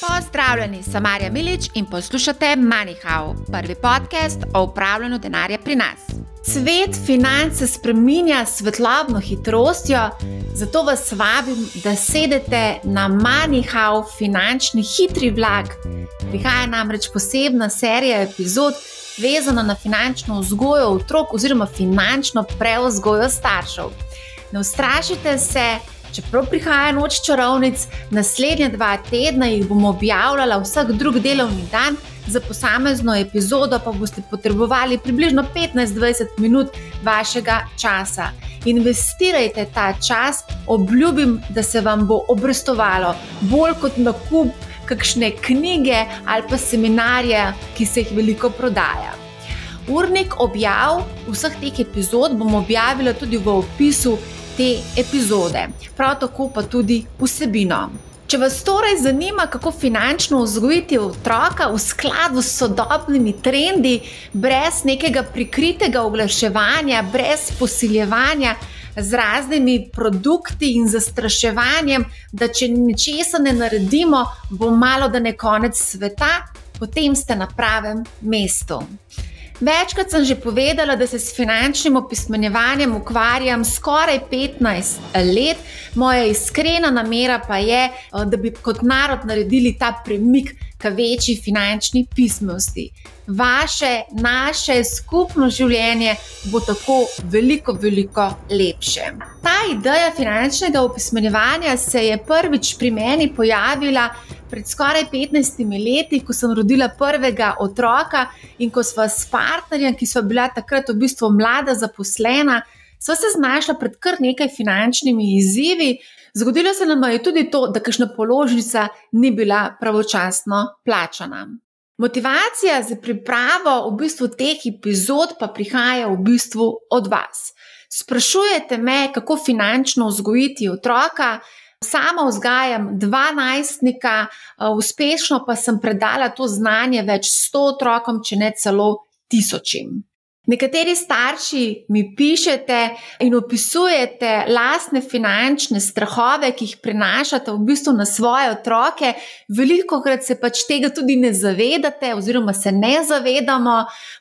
Pozdravljeni, sem Marja Milič in poslušate MoneyHow, prvi podcast o upravljanju denarja pri nas. Svet financ se spreminja s svetlobno hitrostjo, zato vas vabim, da sedete na MoneyHow finančni hitri vlak. Prihaja namreč posebna serija epizod, vezana na finančno vzgojo otrok oziroma finančno preuzgojo staršev. Ne ustrašite se, Čeprav prihaja noč čarovnic, naslednje dva tedna jih bom objavljala vsak drug delovni dan, za posamezno epizodo pa boste potrebovali približno 15-20 minut vašega časa. Investirajte ta čas, obljubim, da se vam bo obrestovalo bolj kot nakup kakšne knjige ali pa seminarje, ki se jih veliko prodaja. Urnik objav vseh teh epizod bom objavila tudi v opisu te epizode, prav tako pa tudi vsebino. Če vas torej zanima, kako finančno vzgojiti otroka v skladu s sodobnimi trendi, brez nekega prikritega oglaševanja, brez posiljevanja z raznimi produkti in zastraševanjem, da če ničesar ne naredimo, bo malo da ne konec sveta, potem ste na pravem mestu. Večkrat sem že povedala, da se s finančnim opismenjevanjem ukvarjam skoraj 15 let, moja iskrena namera pa je, eh, da bi kot narod naredili ta premik k večji finančni pismenosti. Vaše, naše skupno življenje bo tako veliko, veliko lepše. Ta ideja finančnega opismenjevanja se je prvič pri meni pojavila pred skoraj 15 leti, ko sem rodila prvega otroka in ko sva s partnerjem, ki sva bila takrat v bistvu mlada, zaposlena, sva se znašla pred kar nekaj finančnimi izzivi. Zgodilo se nam je tudi to, da kakšna položnica ni bila pravočasno plačana. Motivacija za pripravo v bistvu teh epizod pa prihaja v bistvu od vas. Sprašujete me, kako finančno vzgojiti otroka, Sama vzgajam dva najstnika, eh, uspešno pa sem predala to znanje več sto otrokom, če ne celo tisočim. Nekateri starši mi pišete in opisujete lastne finančne strahove, ki jih prenašate v bistvu na svoje otroke. Veliko krat se pač tega tudi ne zavedate, oziroma se ne zavedamo.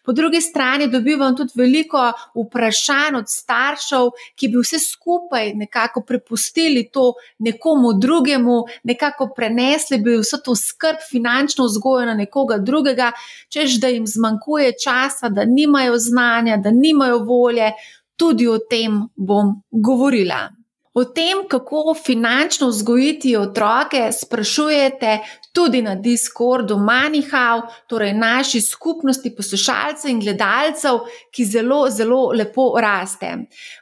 Po drugi strani dobivam tudi veliko vprašanj od staršev, ki bi vse skupaj nekako prepustili to nekomu drugemu, nekako prenesli bi vso to skrb, finančno vzgojo na nekoga drugega, čež da jim zmanjkuje časa, da nimajo znanja znanja, da nimajo volje, tudi o tem bom govorila. O tem, kako finančno vzgojiti otroke, sprašujete tudi na Discordu Manihau, torej naši skupnosti poslušalcev in gledalcev, ki zelo, zelo lepo raste.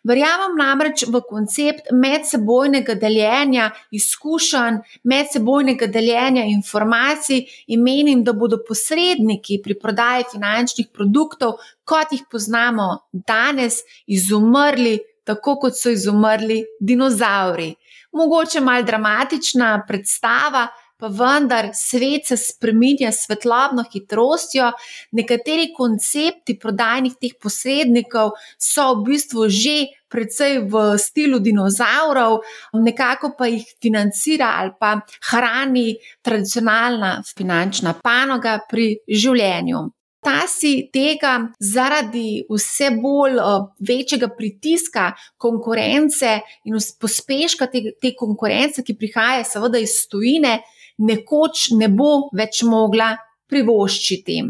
Verjamem namreč v koncept medsebojnega deljenja izkušenj, medsebojnega deljenja informacij in menim, da bodo posredniki pri prodaji finančnih produktov, kot jih poznamo danes, izumrli. Tako kot so izumrli dinozauri. Mogoče malo dramatična predstava, pa vendar svet se spremenja s svetlobno hitrostjo. Nekateri koncepti prodajnih teh posrednikov so v bistvu že precej v slogu dinozaurov, nekako pa jih financira ali pa hrani tradicionalna finančna panoga pri življenju. Ta si tega zaradi vse bolj uh, večjega pritiska konkurence in pospeška te, te konkurence, ki prihaja seveda iz tujine, nekoč ne bo več mogla privoščiti.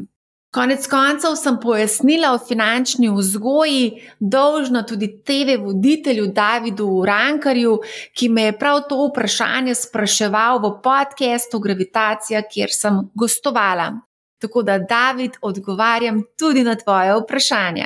Konec koncev sem pojasnila o finančni vzgoji, dolžna tudi TV voditelju Davidu Rankarju, ki me je prav to vprašanje spraševal v podkastu Gravitacija, kjer sem gostovala. Tako da, David, odgovarjam tudi na tvoje vprašanje.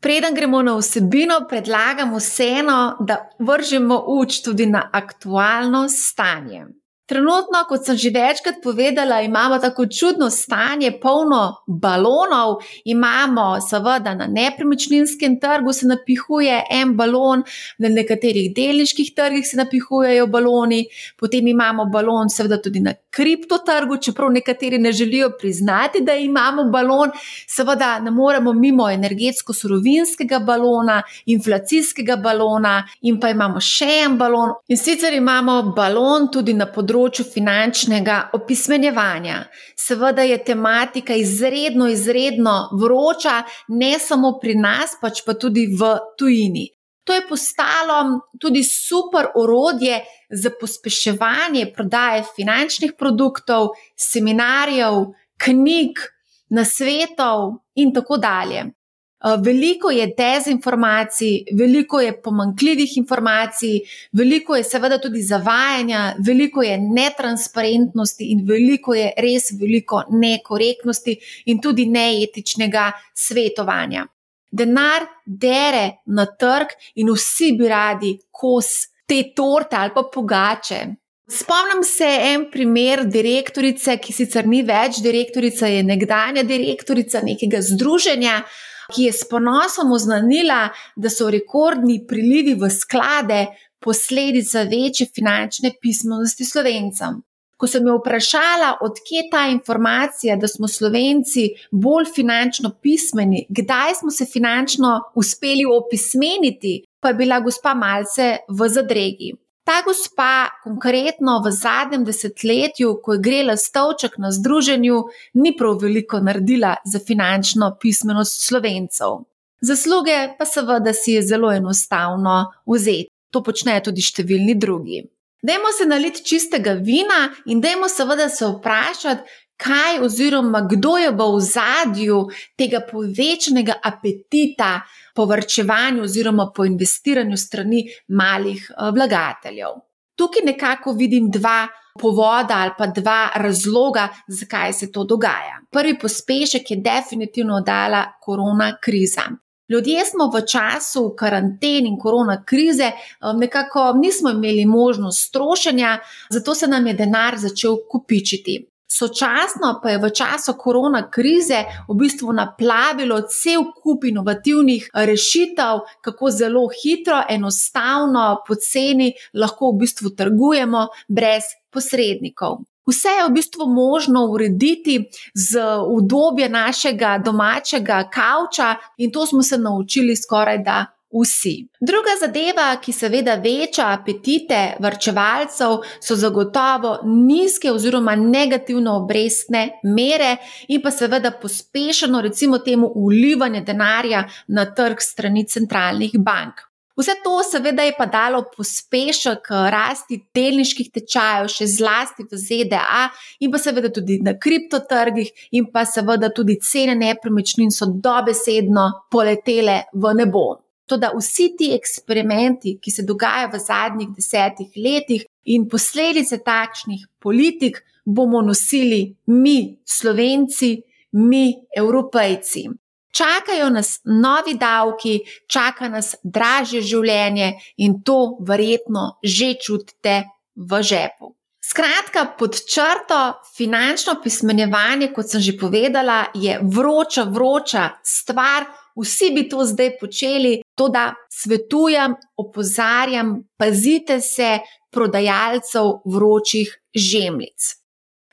Preden gremo na vsebino, predlagam vseeno, da vržemo uč tudi na aktualno stanje. Trenutno, kot sem že večkrat povedala, imamo tako čudno stanje, polno balonov. Imamo, seveda, na nepremičninskem trgu se napihuje en balon, na nekaterih delniških trgih se napihujejo baloni, potem imamo balon, seveda, tudi na kriptotrgu, čeprav nekateri ne želijo priznati, da imamo balon. Seveda, ne moremo mimo energetsko-surovinskega balona, inflacijskega balona, in pa imamo še en balon. In sicer imamo balon tudi na področju področju finančnega opismenjevanja. Seveda je tematika izredno, izredno vroča, ne samo pri nas, pač pa tudi v tujini. To je postalo tudi super orodje za pospeševanje prodaje finančnih produktov, seminarjev, knjig, nasvetov in tako dalje. Eh, veliko je dezinformacij, veliko je pomankljivih informacij, veliko je seveda tudi zavajanja, veliko je netransparentnosti in veliko je res veliko nekorektnosti in tudi neetičnega svetovanja. Denar dere na trg in vsi bi radi kos te torte ali pa pogače. Spomnim se en primer direktorice, ki sicer ni več direktorica, je nekdanja direktorica nekega združenja ki je s ponosom oznanila, da so rekordni prilivi v sklade posledica večje finančne pismenosti slovencem. Ko sem jo vprašala, odkje ta informacija, da smo slovenci bolj finančno pismeni, kdaj smo se finančno uspeli opismeniti, pa je bila gospa malce v zadregi. Ta gospa, konkretno v zadnjem desetletju, ko je grela stavček na združenju, ni prav veliko naredila za finančno pismenost slovencev. Zasluge pa seveda si je zelo enostavno vzeti. To počnejo tudi številni drugi. Dajmo se naliti čistega vina in dajmo seveda se vprašati, kaj oziroma kdo je v ozadju tega povečanega apetita po vrčevanju oziroma po investiranju strani malih eh, vlagateljev. Tukaj nekako vidim dva povoda ali pa dva razloga, zakaj se to dogaja. Prvi pospešek je definitivno dala korona kriza. Ljudje smo v času karantene in korona krize, eh, nekako nismo imeli možnost strošenja, zato se nam je denar začel kupičiti. Sočasno pa je v času korona krize v bistvu naplavilo cel kup inovativnih rešitev, kako zelo hitro, enostavno, poceni lahko v bistvu trgujemo brez posrednikov. Vse je v bistvu možno urediti z udobjem našega domačega kavča, in to smo se naučili skoraj da vsi. Druga zadeva, ki seveda veča apetite vrčevalcev, so zagotovo nizke oziroma negativno obrestne mere in pa seveda pospešeno, recimo, temu ulivanje denarja na trg strani centralnih bank. Vse to seveda je pa dalo pospešek rasti delniških tečajev, še zlasti v ZDA, in pa seveda tudi na kriptotrgih, in pa seveda tudi cene nepremičnin so dobesedno poletele v nebo. Toda vsi ti eksperimenti, ki se dogajajo v zadnjih desetih letih in posledice takšnih politik, bomo nosili mi, slovenci, mi, evropejci. Čakajo nas novi davki, čaka nas dražje življenje in to verjetno že čutite v žepu. Skratka, pod črto, finančno pismenjevanje, kot sem že povedala, je vroča, vroča stvar. Vsi bi to zdaj počeli, to da svetujem, opozarjam, pazite se prodajalcev vročih žemljic.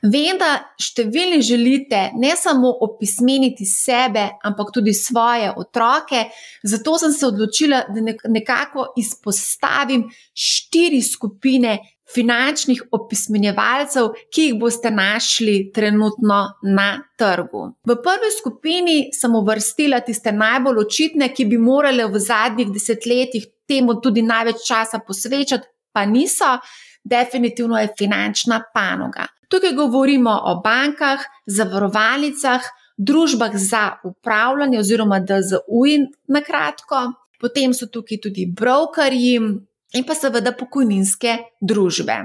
Vem, da številni želite ne samo opismeniti sebe, ampak tudi svoje otroke, zato sem se odločila, da nekako izpostavim štiri skupine finančnih opismenjevalcev, ki jih boste našli trenutno na trgu. V prvi skupini sem uvrstila tiste najbolj očitne, ki bi morale v zadnjih desetletjih temu tudi največ časa posvečati, pa niso. Definitivno je finančna panoga. Tukaj govorimo o bankah, zavarovalnicah, družbah za upravljanje oziroma DZU na kratko, potem so tukaj tudi brokerji, in pa seveda pokojninske družbe.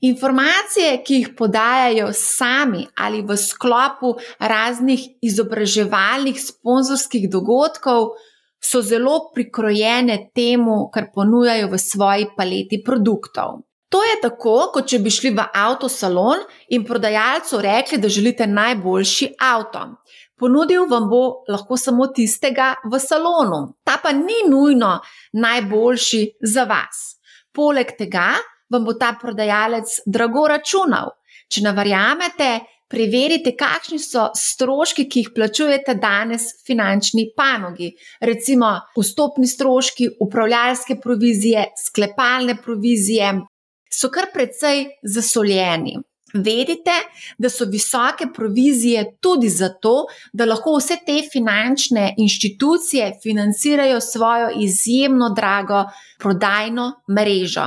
Informacije, ki jih podajajo sami ali v sklopu raznih izobraževalnih sponzorskih dogodkov, so zelo prikrojene temu, kar ponujajo v svoji paleti produktov. To je tako, kot če bi šli v avtosalon in prodajalcu rekli, da želite najboljši avto. Ponudil vam bo lahko samo tistega v salonu, ta pa ni nujno najboljši za vas. Poleg tega vam bo ta prodajalec drago računal. Če ne verjamete, preverite, kakšni so stroški, ki jih plačujete danes v finančni panogi. Recimo, vstopni stroški, upravljalske provizije, sklepalne provizije. so kar precej zasoljeni. Vedite, da so visoke provizije tudi zato, da lahko vse te finančne inštitucije financirajo svojo izjemno drago prodajno mrežo.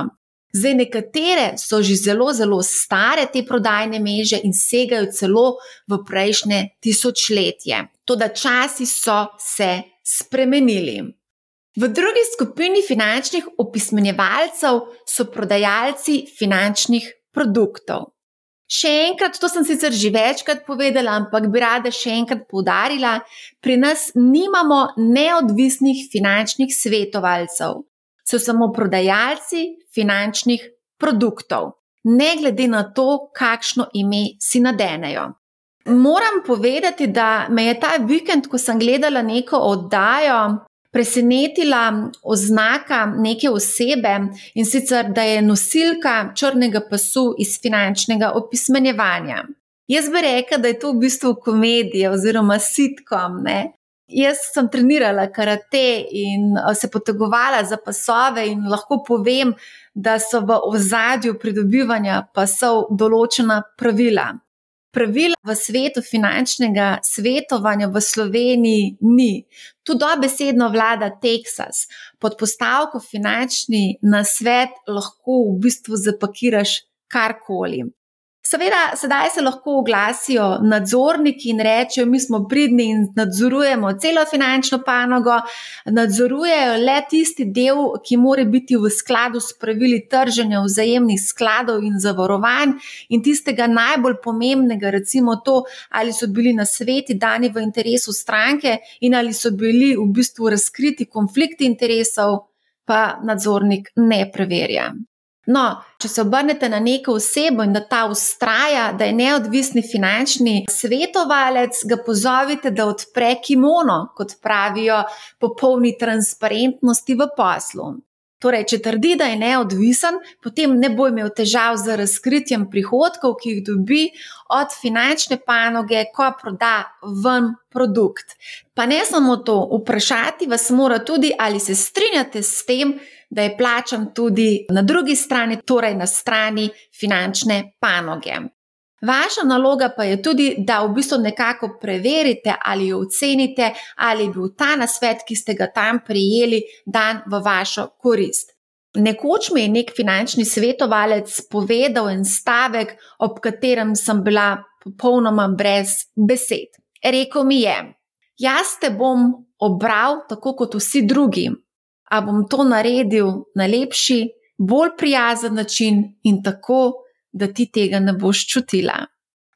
Zdaj, nekatere so že zelo, zelo stare te prodajne mreže in segajo celo v prejšnje tisočletje. Toda časi so se spremenili. V drugi skupini finančnih opismenjevalcev so prodajalci finančnih produktov. Še enkrat, to sem sicer že večkrat povedala, ampak bi rada še enkrat poudarila, pri nas nimamo neodvisnih finančnih svetovalcev, so samo prodajalci finančnih produktov, ne glede na to, kakšno ime si nadenejo. Moram povedati, da me je ta vikend, ko sem gledala neko oddajo, presenetila oznaka neke osebe in sicer, da je nosilka črnega pasu iz finančnega opismenjevanja. Jaz bi rekla, da je to v bistvu komedija oziroma sitkom. Ne? Jaz sem trenirala karate in se potegovala za pasove, in lahko povem, da so v ozadju pridobivanja pasov določena pravila pravil v svetu finančnega svetovanja v Sloveniji ni. Tu dobesedno vlada Teksas. Pod postavko finančni nasvet lahko v bistvu zapakiraš karkoli. Seveda, sedaj se lahko oglasijo nadzorniki in rečejo, mi smo pridni in nadzorujemo celo finančno panogo, nadzorujejo le tisti del, ki mora biti v skladu s pravili trženja vzajemnih skladov in zavarovanj, in tistega najbolj pomembnega, recimo to, ali so bili na sveti dani v interesu stranke in ali so bili v bistvu razkriti konflikti interesov, pa nadzornik ne preverja. No, če se obrnete na neko osebo in da ta ustraja, da je neodvisni finančni svetovalec, ga pozovite, da odpre kimono, kot pravijo, popolni transparentnosti v poslu. Torej, če trdi, da je neodvisen, potem ne bo imel težav z razkritjem prihodkov, ki jih dobi od finančne panoge, ko proda ven produkt. Pa ne samo to, vprašati vas mora tudi, ali se strinjate s tem, da je plačan tudi na drugi strani, torej na strani finančne panoge. Vaša naloga pa je tudi, da v bistvu nekako preverite ali jo ocenite, ali je bil ta nasvet, ki ste ga tam prijeli, dan v vašo korist. Nekoč mi je nek finančni svetovalec povedal en stavek, ob katerem sem bila popolnoma brez besed. Rekl mi je: Jaz te bom obral tako kot vsi drugi, a bom to naredil na lepši, bolj prijazen način in tako, da ti tega ne boš čutila.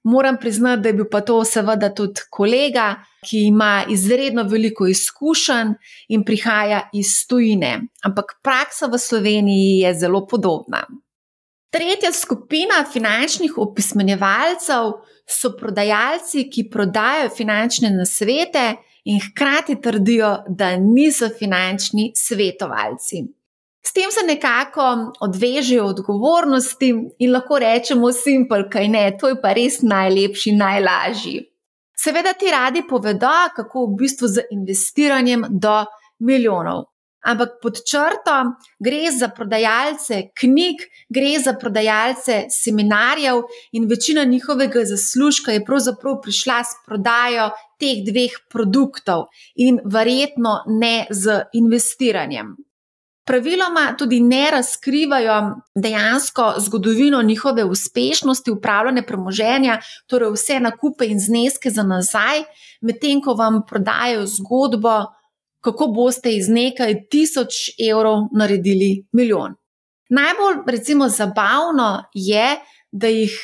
Moram priznati, da je bil pa to seveda tudi kolega, ki ima izredno veliko izkušenj in prihaja iz tujine, ampak praksa v Sloveniji je zelo podobna. Tretja skupina finančnih opismenjevalcev so prodajalci, ki prodajajo finančne nasvete in hkrati trdijo, da niso finančni svetovalci. S tem se nekako odvežejo odgovornosti in lahko rečemo, simpel, kaj ne, to je pa res najlepši, najlažji. Seveda ti radi povedo, kako v bistvu z investiranjem do milijonov. Ampak pod črto gre za prodajalce knjig, gre za prodajalce seminarjev, in večina njihovega zaslužka je pravzaprav prišla s prodajo teh dveh produktov in verjetno ne z investiranjem. Praviloma tudi ne razkrivajo dejansko zgodovino njihove uspešnosti, upravljanja premoženja, torej vse nakupe in zneske za nazaj, medtem ko vam prodajajo zgodbo, kako boste iz nekaj tisoč evrov naredili milijon. Najbolj, recimo, zabavno je, da jih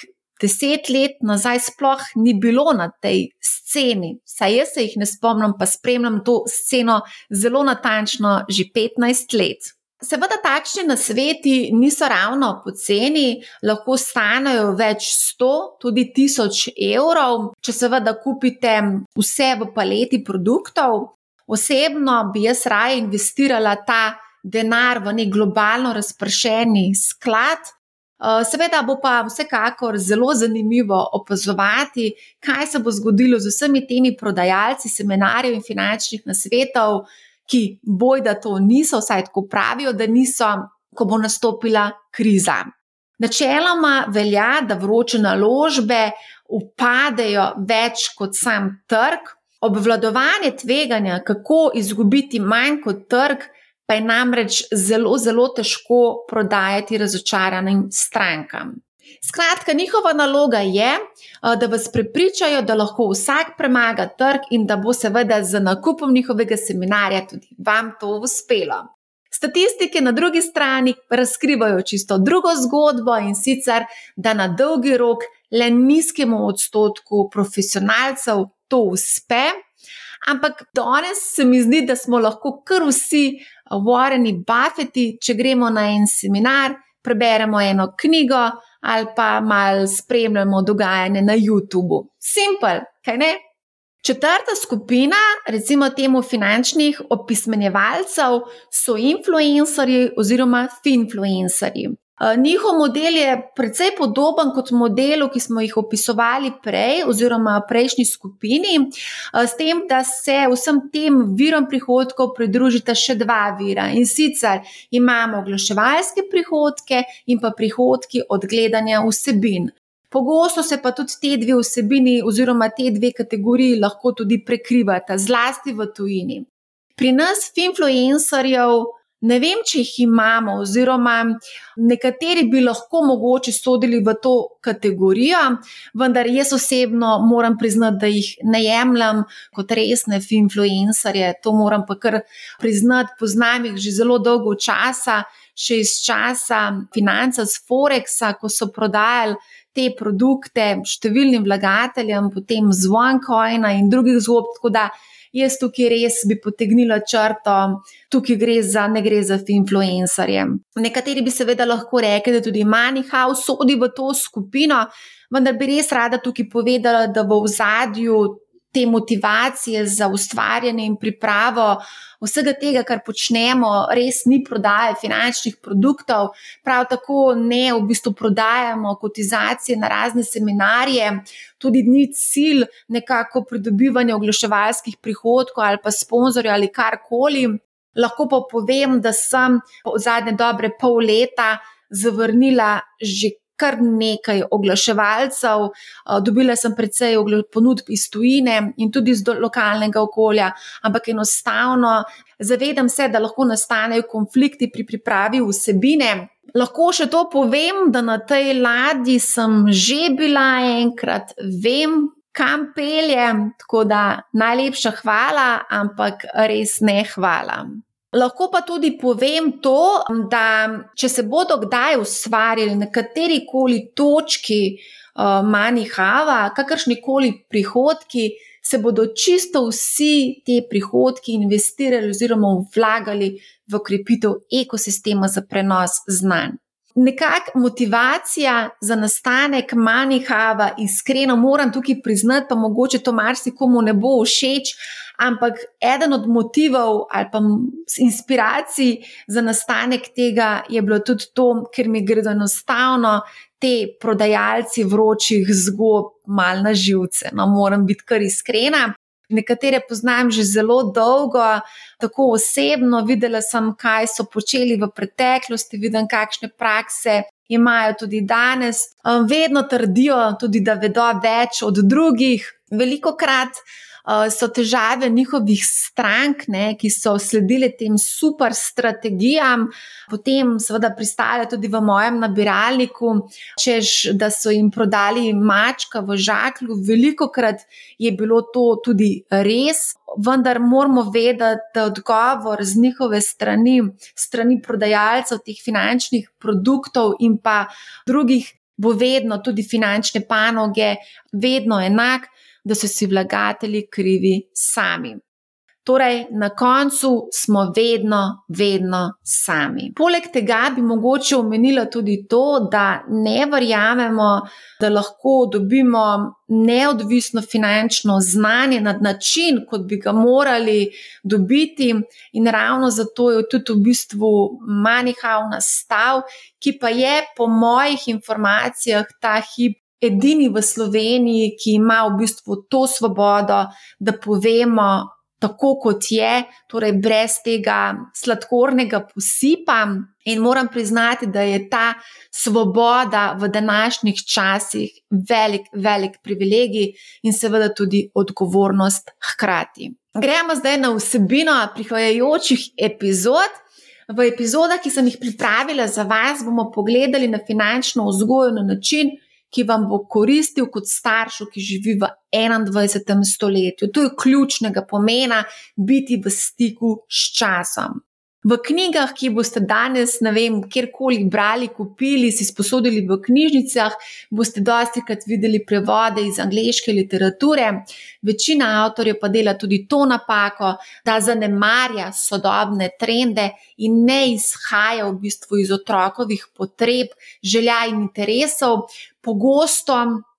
deset let nazaj sploh ni bilo na tej sceni. Saj jaz se jih ne spomnim, pa spremljam to sceno zelo natančno že 15 let. Seveda, takšni nasveti niso ravno poceni, lahko stanejo več sto, tudi tisoč evrov, če seveda kupite vse v paleti produktov. Osebno bi jaz raje investirala ta denar v nek globalno razpršeni sklad. Eh, seveda bo pa vsekakor zelo zanimivo opazovati, kaj se bo zgodilo z vsemi temi prodajalci seminarjev in finančnih nasvetov ki boj, da to niso, vsaj tako pravijo, da niso, ko bo nastopila kriza. Načeloma velja, da vroče naložbe upadejo več kot sam trg, obvladovanje tveganja, kako izgubiti manj kot trg, pa je namreč zelo, zelo težko prodajati razočaranim strankam. Skratka, njihova naloga je, da vas prepričajo, da lahko vsak premaga trg in da bo seveda z nakupom njihovega seminarja tudi vam to uspelo. Statistike na drugi strani razkrivajo čisto drugo zgodbo in sicer, da na dolgi rok le nizkemu odstotku profesionalcev to uspe. Ampak danes se mi zdi, da smo lahko kar vsi Warreni Buffeti, če gremo na en seminar, preberemo eno knjigo ali pa malo spremljamo dogajanje na YouTubu. Simpel, kaj ne? Četrta skupina, recimo temu finančnih opismenjevalcev, so influencerji oziroma finfluencerji. Eh, njihov model je precej podoben kot modelu, ki smo jih opisovali prej, oziroma prejšnji skupini, eh, s tem, da se vsem tem virom prihodkov pridružita še dva vira. In sicer imamo oglaševalske prihodke in pa prihodki od gledanja vsebin. Pogosto se pa tudi te dve vsebini, oziroma te dve kategoriji, lahko tudi prekrivata, zlasti v tujini. Pri nas, influencerjev, ne vem, če jih imamo, oziroma nekateri bi lahko mogoče sodili v to kategorijo, vendar jaz osebno moram priznati, da jih ne jemljem kot resne influencerje. To moram pa kar priznati, poznam jih že zelo dolgo časa, še iz časa financa z Forexa, ko so prodajali te produkte številnim vlagateljem, potem z OneCoina in drugih zgodb. Tako da jaz tukaj res bi potegnila črto, tukaj gre za, ne gre za influencerje. Nekateri bi seveda lahko rekli, da tudi Manihau sodi v to skupino, vendar bi res rada tukaj povedala, da v zadju te motivacije za ustvarjanje in pripravo vsega tega, kar počnemo, res ni prodaje finančnih produktov, prav tako ne v bistvu prodajamo kotizacije na razne seminarije, tudi ni cilj nekako pridobivanja oglaševalskih prihodkov ali pa sponzorjev ali karkoli. Lahko pa povem, da sem v zadnje dobre pol leta zavrnila že kar nekaj oglaševalcev, eh, dobila sem precej ponudb iz tujine in tudi iz lokalnega okolja, ampak enostavno zavedam se, da lahko nastanejo konflikti pri pripravi vsebine. Lahko še to povem, da na tej ladji sem že bila enkrat, vem, kam peljem, tako da najlepša hvala, ampak res ne hvala. Lahko pa tudi povem to, da če se bodo kdaj ustvarili na kateri koli točki uh, manjhava, kakršni koli prihodki, se bodo čisto vsi ti prihodki investirali oziroma vlagali v krepitev ekosistema za prenos znanj. Nekakšna motivacija za nastanek manjhava, iskreno moram tukaj priznati, pa mogoče to marsikomu ne bo všeč, ampak eden od motivov ali pa inspiracij za nastanek tega je bilo tudi to, ker mi gre enostavno te prodajalci vročih zgodb mal na živce. No, moram biti kar iskrena. Nekatere poznam že zelo dolgo, tako osebno, videla sem, kaj so počeli v preteklosti, vidim, kakšne prakse imajo tudi danes. Vedno trdijo tudi, da vedo več od drugih. Veliko krat so težave njihovih strank, ne, ki so sledile tem super strategijam, potem seveda pristale tudi v mojem nabiralniku, čež da so jim prodali mačka v žaklju. Veliko krat je bilo to tudi res. Vendar moramo vedeti, da odgovor z njihove strani, strani prodajalcev teh finančnih produktov in pa drugih, bo vedno tudi finančne panoge, vedno enak da so si vlagatelji krivi sami. Torej, na koncu smo vedno, vedno sami. Poleg tega bi mogoče omenila tudi to, da ne verjamemo, da lahko dobimo neodvisno finančno znanje na način, kot bi ga morali dobiti, in ravno zato je tudi v bistvu Manihau nastal, ki pa je po mojih informacijah ta hip edini v Sloveniji, ki ima v bistvu to svobodo, da povemo, tako, kot je, torej brez tega sladkornega posipa. In moram priznati, da je ta svoboda v današnjih časih velik, velik privilegij in seveda tudi odgovornost hkrati. Gremo zdaj na vsebino prihajajočih epizod. V epizodah, ki sem jih pripravila za vas, bomo pogledali na finančno vzgojo na način, ki vam bo koristil kot staršu, ki živi v 21. stoletju. To je ključnega pomena biti v stiku s časom. V knjigah, ki boste danes, ne vem, kjerkoli brali, kupili, si sposodili v knjižnicah, boste dosti krat videli prevode iz angleške literature. Večina avtorjev pa dela tudi to napako, da zanemarja sodobne trende in ne izhaja v bistvu iz otrokovih potreb, želja in interesov. Pogosto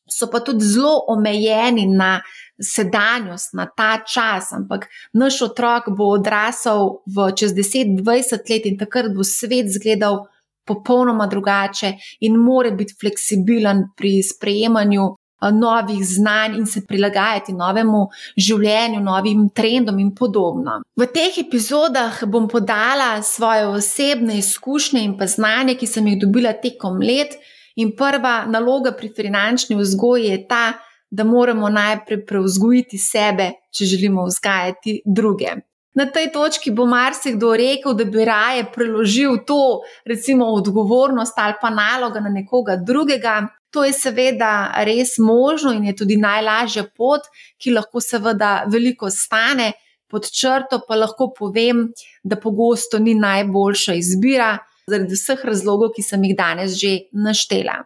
so pa tudi zelo omejeni na sedanjost, na ta čas, ampak naš otrok bo odrasel v čez 10-20 let in takrat bo svet izgledal popolnoma drugače in more biti fleksibilen pri sprejemanju. Novih znanj in se prilagajati novemu življenju, novim trendom, in podobno. V teh epizodah bom podala svoje osebne izkušnje in pa znanje, ki sem jih dobila tekom let, In prva naloga pri finančni vzgoji je ta, da moramo najprej preuzgojiti sebe, če želimo vzgajati druge. Na tej točki bo marsikdo rekel, da bi raje preložil to, recimo, odgovornost ali pa naloga na nekoga drugega. To je seveda res možno in je tudi najlažja pot, ki lahko seveda veliko stane, pod črto pa lahko povem, da pogosto ni najboljša izbira zaradi vseh razlogov, ki sem jih danes že naštela.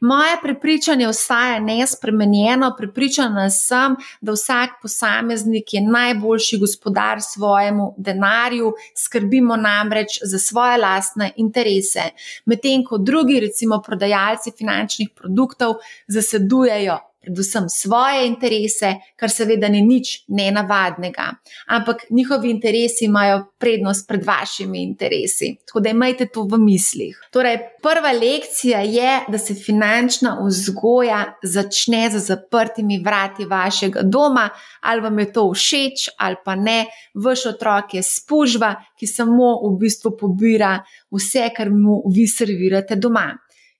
Moje prepričanje ostaja nespremenjeno, prepričana sem, da vsak posameznik je najboljši gospodar svojemu denarju, skrbimo namreč za svoje lastne interese, medtem ko drugi, recimo prodajalci finančnih produktov, zasedujejo predvsem svoje interese, kar seveda ni nič nenavadnega. Ampak njihovi interesi imajo prednost pred vašimi interesi. Tako da imejte to v mislih. Torej, prva lekcija je, da se finančna vzgoja začne za zaprtimi vrati vašega doma, ali vam je to všeč ali pa ne. Vaš otrok je spužva, ki samo v bistvu pobira vse, kar mu vi servirate doma.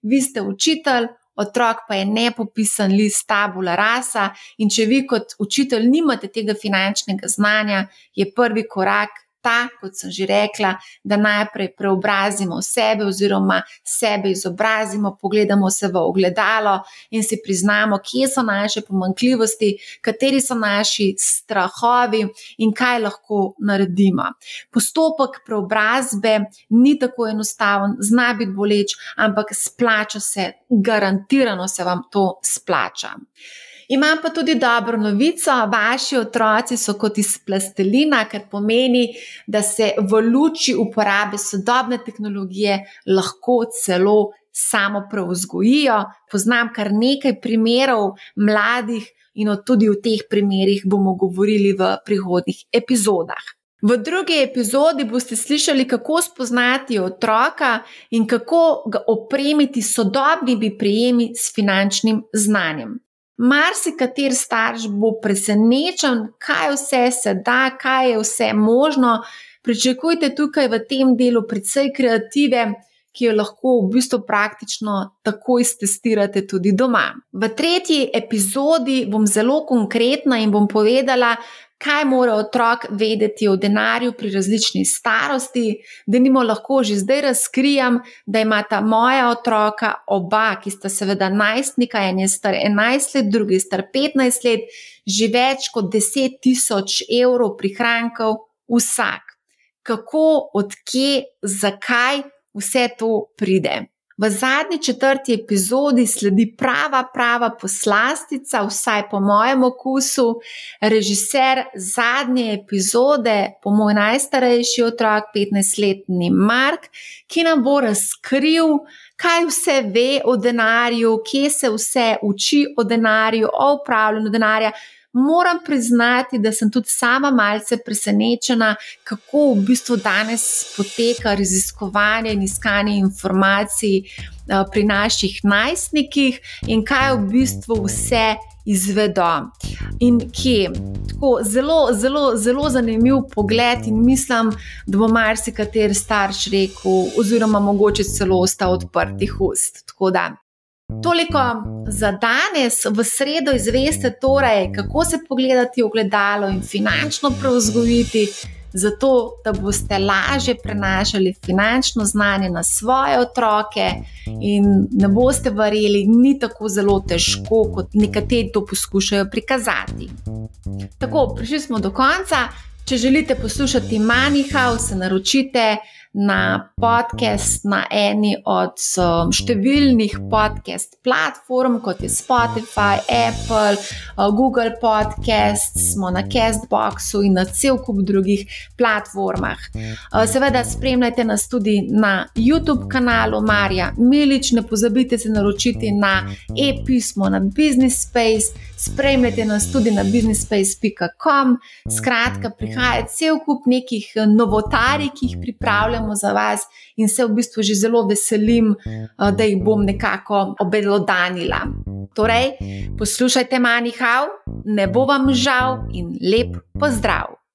Vi ste učitelj, otrok pa je nepopisan list tabula rasa, in če vi kot učitelj nimate tega finančnega znanja, je prvi korak ta, kot sem že rekla, da najprej preobrazimo sebe oziroma sebe izobrazimo, pogledamo se v ogledalo in si priznamo, kje so naše pomankljivosti, kateri so naši strahovi in kaj lahko naredimo. Postopek preobrazbe ni tako enostaven, zna biti boleč, ampak splača se, garantirano se vam to splača. Imam pa tudi dobro novico, vaši otroci so kot iz plastelina, kar pomeni, da se v luči uporabe sodobne tehnologije lahko celo samo preuzgojijo. Poznam kar nekaj primerov mladih in tudi o teh primerih bomo govorili v prihodnih epizodah. V drugi epizodi boste slišali, kako spoznati otroka in kako ga opremiti s sodobnimi prijemi s finančnim znanjem. Marsikater starš bo presenečen, kaj vse se da, kaj je vse možno. Pričakujte tukaj v tem delu precej kreative, ki jo lahko v bistvu praktično takoj testirate tudi doma. V tretji epizodi bom zelo konkretna in bom povedala, kaj mora otrok vedeti o denarju pri različni starosti, da nimo lahko že zdaj razkrijem, da imata moja otroka, oba, ki sta seveda najstnika, en je star 11 let, drugi star 15 let, že več kot 10 tisoč evrov prihrankov vsak. Kako, odkje, zakaj vse to pride? V zadnji četrti epizodi sledi prava, prava poslastica, vsaj po mojem okusu, režiser zadnje epizode, po moj najstarejši otrok, 15-letni Mark, ki nam bo razkril, kaj vse ve o denarju, kje se vse uči o denarju, o upravljanju denarja. Moram priznati, da sem tudi sama malce presenečena, kako v bistvu danes poteka raziskovanje in iskanje informacij uh, pri naših najstnikih in kaj v bistvu vse izvedo in kje. Tako, zelo, zelo, zelo zanimiv pogled in mislim, da bo marsikateri starš rekel, oziroma mogoče celo ostal odprtih ust. Toliko za danes, v sredo izveste torej, kako se pogledati v gledalo in finančno preuzgojiti zato da boste lažje prenašali finančno znanje na svoje otroke in ne boste verjeli, ni tako zelo težko, kot nekateri to poskušajo prikazati. Tako, prišli smo do konca. Če želite poslušati Manihau, se naročite na podcast na eni od um, številnih podcast platform, kot je Spotify, Apple, uh, Google Podcast, smo na Castboxu in na cel kup drugih platformah. Uh, seveda, spremljajte nas tudi na YouTube kanalu Marja Milič, ne pozabite se naročiti na e-pismo na Business Space, spremljajte nas tudi na businessspace.com. Skratka, prihaja cel kup nekih novotarij, ki jih pripravljamo pripravljamo za vas, in se v bistvu že zelo veselim, eh, da jih bom nekako obelodanila. Torej, poslušajte Manihau, ne bo vam žal in lep pozdrav!